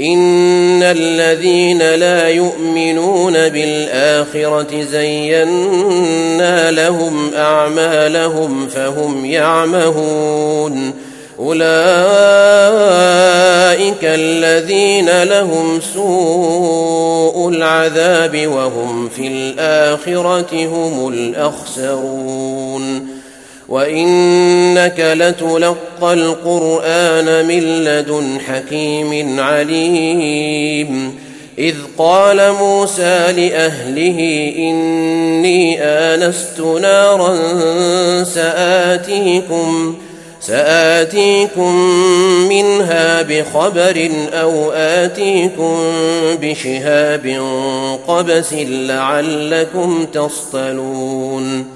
إن الذين لا يؤمنون بالآخرة زينا لهم أعمالهم فهم يعمهون. أولئك الذين لهم سوء العذاب وهم في الآخرة هم الأخسرون. وانك لتلقى القران من لدن حكيم عليم اذ قال موسى لاهله اني انست نارا ساتيكم ساتيكم منها بخبر أو اتيكم بشهاب قبس لعلكم تصطلون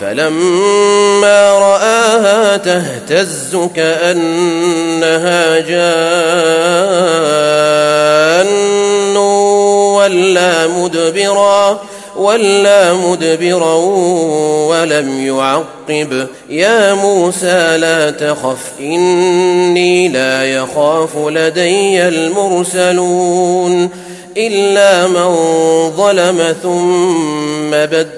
فلما رآها تهتز كأنها جان ولا مدبرا ولا مدبرا ولم يعقب. يا موسى لا تخف إني لا يخاف لدي المرسلون. إلا من ظلم ثم بدل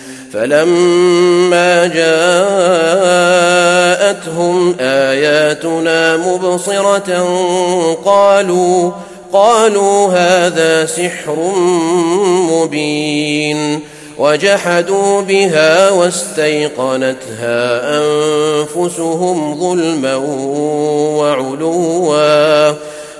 فلما جاءتهم آياتنا مبصرة قالوا قالوا هذا سحر مبين. وجحدوا بها واستيقنتها أنفسهم ظلما وعلوا.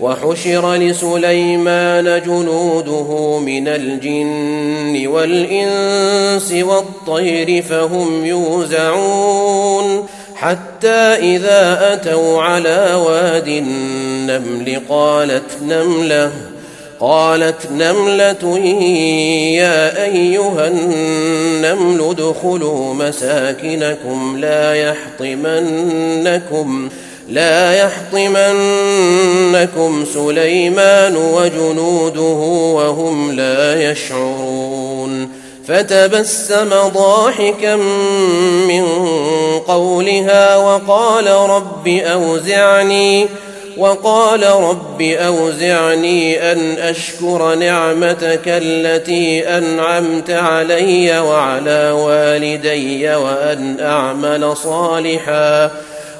وحشر لسليمان جنوده من الجن والإنس والطير فهم يوزعون حتى إذا أتوا على واد النمل قالت نملة قالت نملة يا أيها النمل ادخلوا مساكنكم لا يحطمنكم لا يحطمنكم سليمان وجنوده وهم لا يشعرون. فتبسم ضاحكا من قولها وقال رب أوزعني وقال رب أوزعني أن أشكر نعمتك التي أنعمت علي وعلى والدي وأن أعمل صالحاً.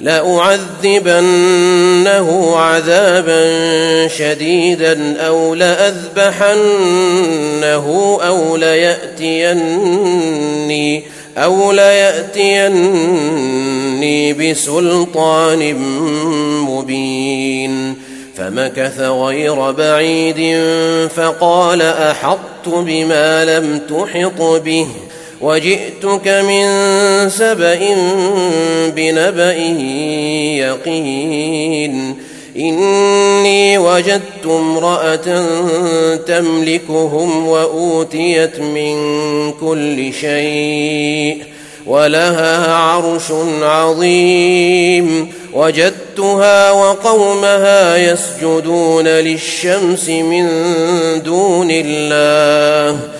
لأعذبنه عذابا شديدا أو لأذبحنه أو ليأتيني أو ليأتيني بسلطان مبين. فمكث غير بعيد فقال أحطت بما لم تحط به. وجئتك من سبأ بنبأ يقين. إني وجدت امرأة تملكهم وأوتيت من كل شيء ولها عرش عظيم. وجدتها وقومها يسجدون للشمس من دون الله.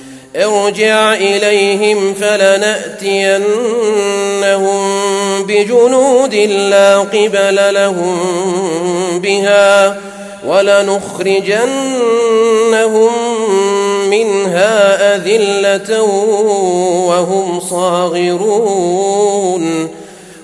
ارجع إليهم فلنأتينهم بجنود لا قبل لهم بها ولنخرجنهم منها أذلة وهم صاغرون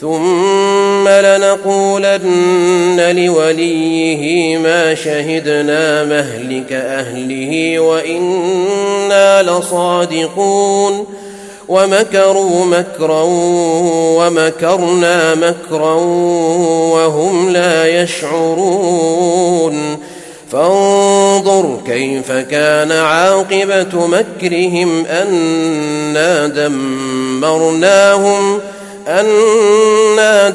ثم لنقولن لوليه ما شهدنا مهلك أهله وإنا لصادقون ومكروا مكرا ومكرنا مكرا وهم لا يشعرون فانظر كيف كان عاقبة مكرهم أنا دمرناهم أنا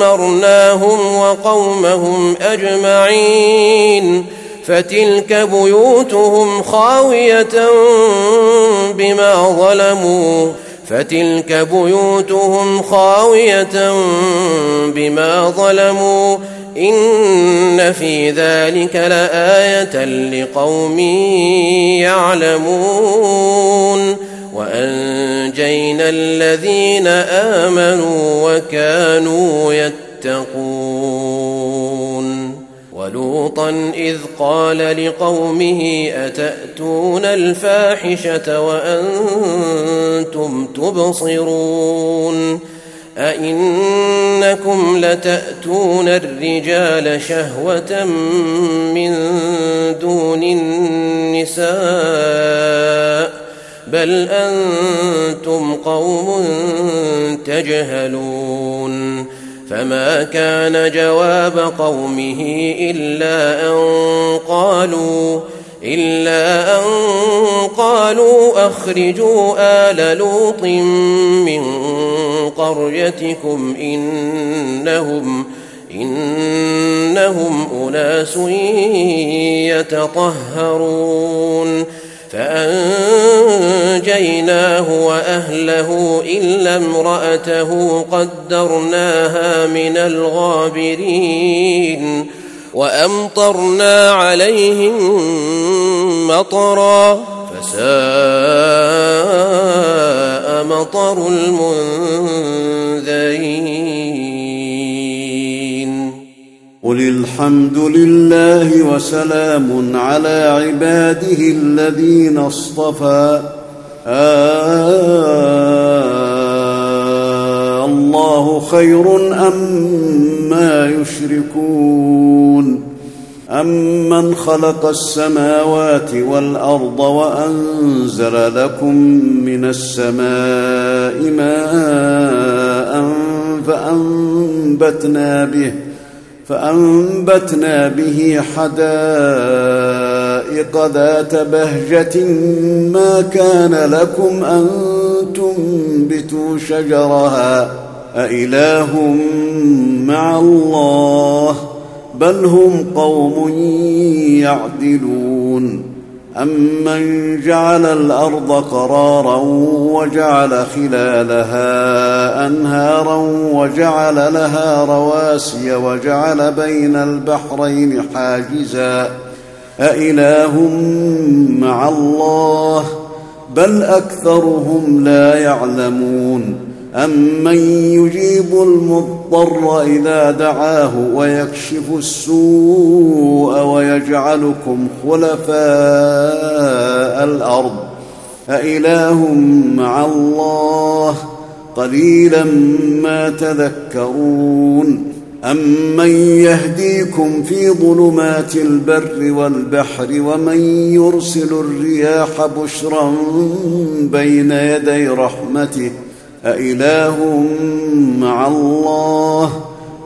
دمرناهم وقومهم أجمعين فتلك بيوتهم خاوية بما ظلموا فتلك بيوتهم خاوية بما ظلموا إن في ذلك لآية لقوم يعلمون وأنجينا الذين آمنوا وكانوا يتقون ولوطا إذ قال لقومه أتأتون الفاحشة وأنتم تبصرون أئنكم لتأتون الرجال شهوة من دون النساء بل أنتم قوم تجهلون فما كان جواب قومه إلا أن قالوا إلا أن قالوا أخرجوا آل لوط من قريتكم إنهم إنهم أناس يتطهرون فأنجيناه وأهله إلا امرأته قدرناها من الغابرين وأمطرنا عليهم مطرا فساء مطر المنذرين قل الحمد لله وسلام على عباده الذين اصطفى. آه الله خير أما أم يشركون. أمن خلق السماوات والأرض وأنزل لكم من السماء ماء فأنبتنا به فأنبتنا به حدائق ذات بهجة ما كان لكم أن تنبتوا شجرها أإله مع الله بل هم قوم يعدلون أمن جعل الأرض قرارا وجعل خلالها أنهارا وجعل لها رواسي وجعل بين البحرين حاجزا أإله مع الله بل أكثرهم لا يعلمون أمن يجيب المضطر إذا دعاه ويكشف السوء ويجعلكم خلفاء الأرض أإله مع الله قليلا ما تذكرون أمن يهديكم في ظلمات البر والبحر ومن يرسل الرياح بشرا بين يدي رحمته أإله مع الله.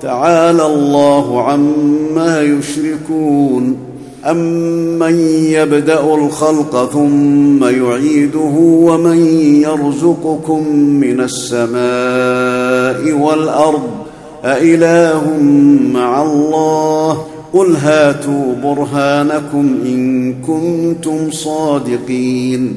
تعالى الله عما يشركون. أمن يبدأ الخلق ثم يعيده ومن يرزقكم من السماء والأرض. أإله مع الله. قل هاتوا برهانكم إن كنتم صادقين.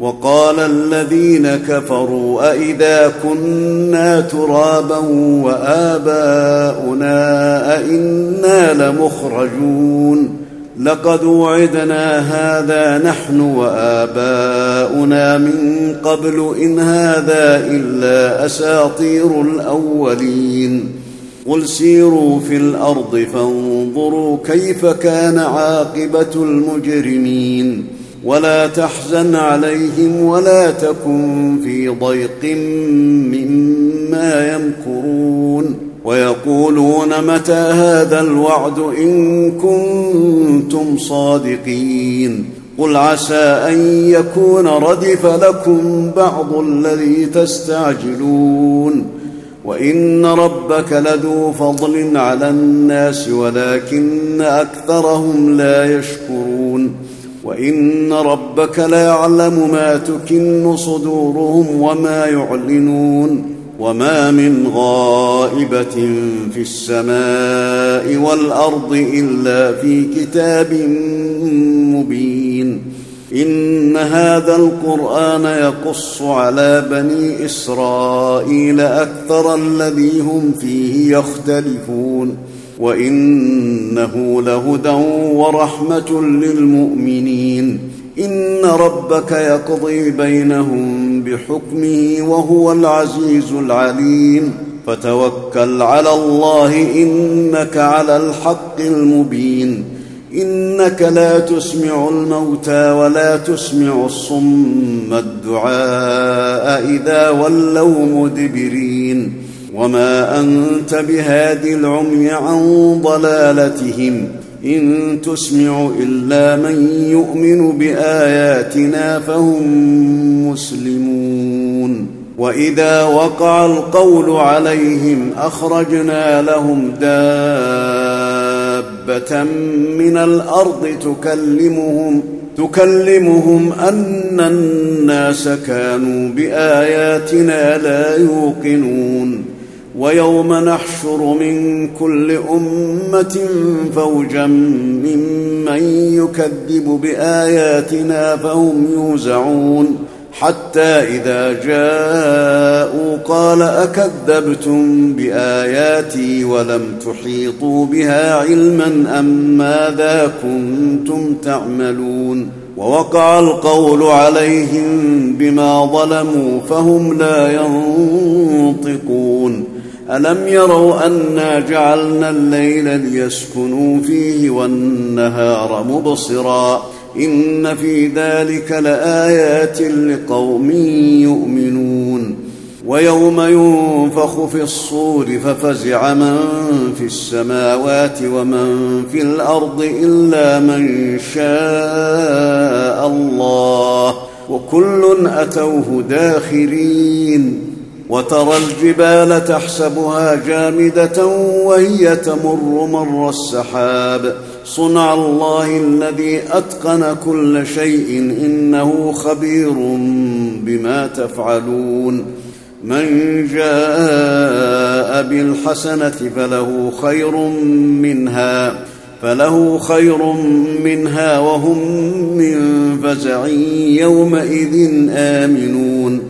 وقال الذين كفروا أإذا كنا ترابا وآباؤنا أئنا لمخرجون لقد وعدنا هذا نحن وآباؤنا من قبل إن هذا إلا أساطير الأولين قل سيروا في الأرض فانظروا كيف كان عاقبة المجرمين ولا تحزن عليهم ولا تكن في ضيق مما يمكرون ويقولون متى هذا الوعد إن كنتم صادقين قل عسى أن يكون ردف لكم بعض الذي تستعجلون وإن ربك لذو فضل على الناس ولكن أكثرهم لا يشكرون وإن ربك ليعلم ما تكن صدورهم وما يعلنون وما من غائبة في السماء والأرض إلا في كتاب مبين. إن هذا القرآن يقص على بني إسرائيل أكثر الذي هم فيه يختلفون. وإنه لهدى ورحمة للمؤمنين. إن ربك يقضي بينهم بحكمه وهو العزيز العليم. فتوكل على الله إنك على الحق المبين. إنك لا تسمع الموتى ولا تسمع الصم الدعاء إذا ولوا مدبرين. وما انت بهاد العمي عن ضلالتهم ان تسمع الا من يؤمن باياتنا فهم مسلمون واذا وقع القول عليهم اخرجنا لهم دابه من الأرض تكلمهم تكلمهم ان الناس كانوا باياتنا لا يوقنون ويوم نحشر من كل أمة فوجا ممن يكذب بآياتنا فهم يوزعون. حتى إذا جاءوا قال أكذبتم بآياتي ولم تحيطوا بها علما أم ماذا كنتم تعملون؟ ووقع القول عليهم بما ظلموا فهم لا ينطقون. ألم يروا أنا جعلنا الليل ليسكنوا فيه والنهار مبصرا إن في ذلك لآيات لقوم يؤمنون ويوم ينفخ في الصور ففزع من في السماوات ومن في الأرض إلا من شاء الله وكل أتوه داخرين وترى الجبال تحسبها جامدة وهي تمر مر السحاب. صنع الله الذي أتقن كل شيء إنه خبير بما تفعلون. من جاء بالحسنة فله خير منها فله خير منها وهم من فزع يومئذ آمنون.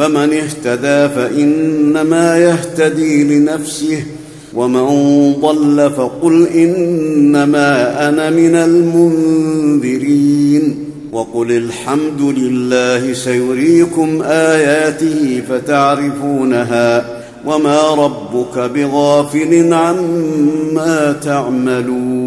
فمن اهتدى فإنما يهتدي لنفسه ومن ضل فقل إنما أنا من المنذرين. وقل الحمد لله سيريكم آياته فتعرفونها وما ربك بغافل عما تعملون.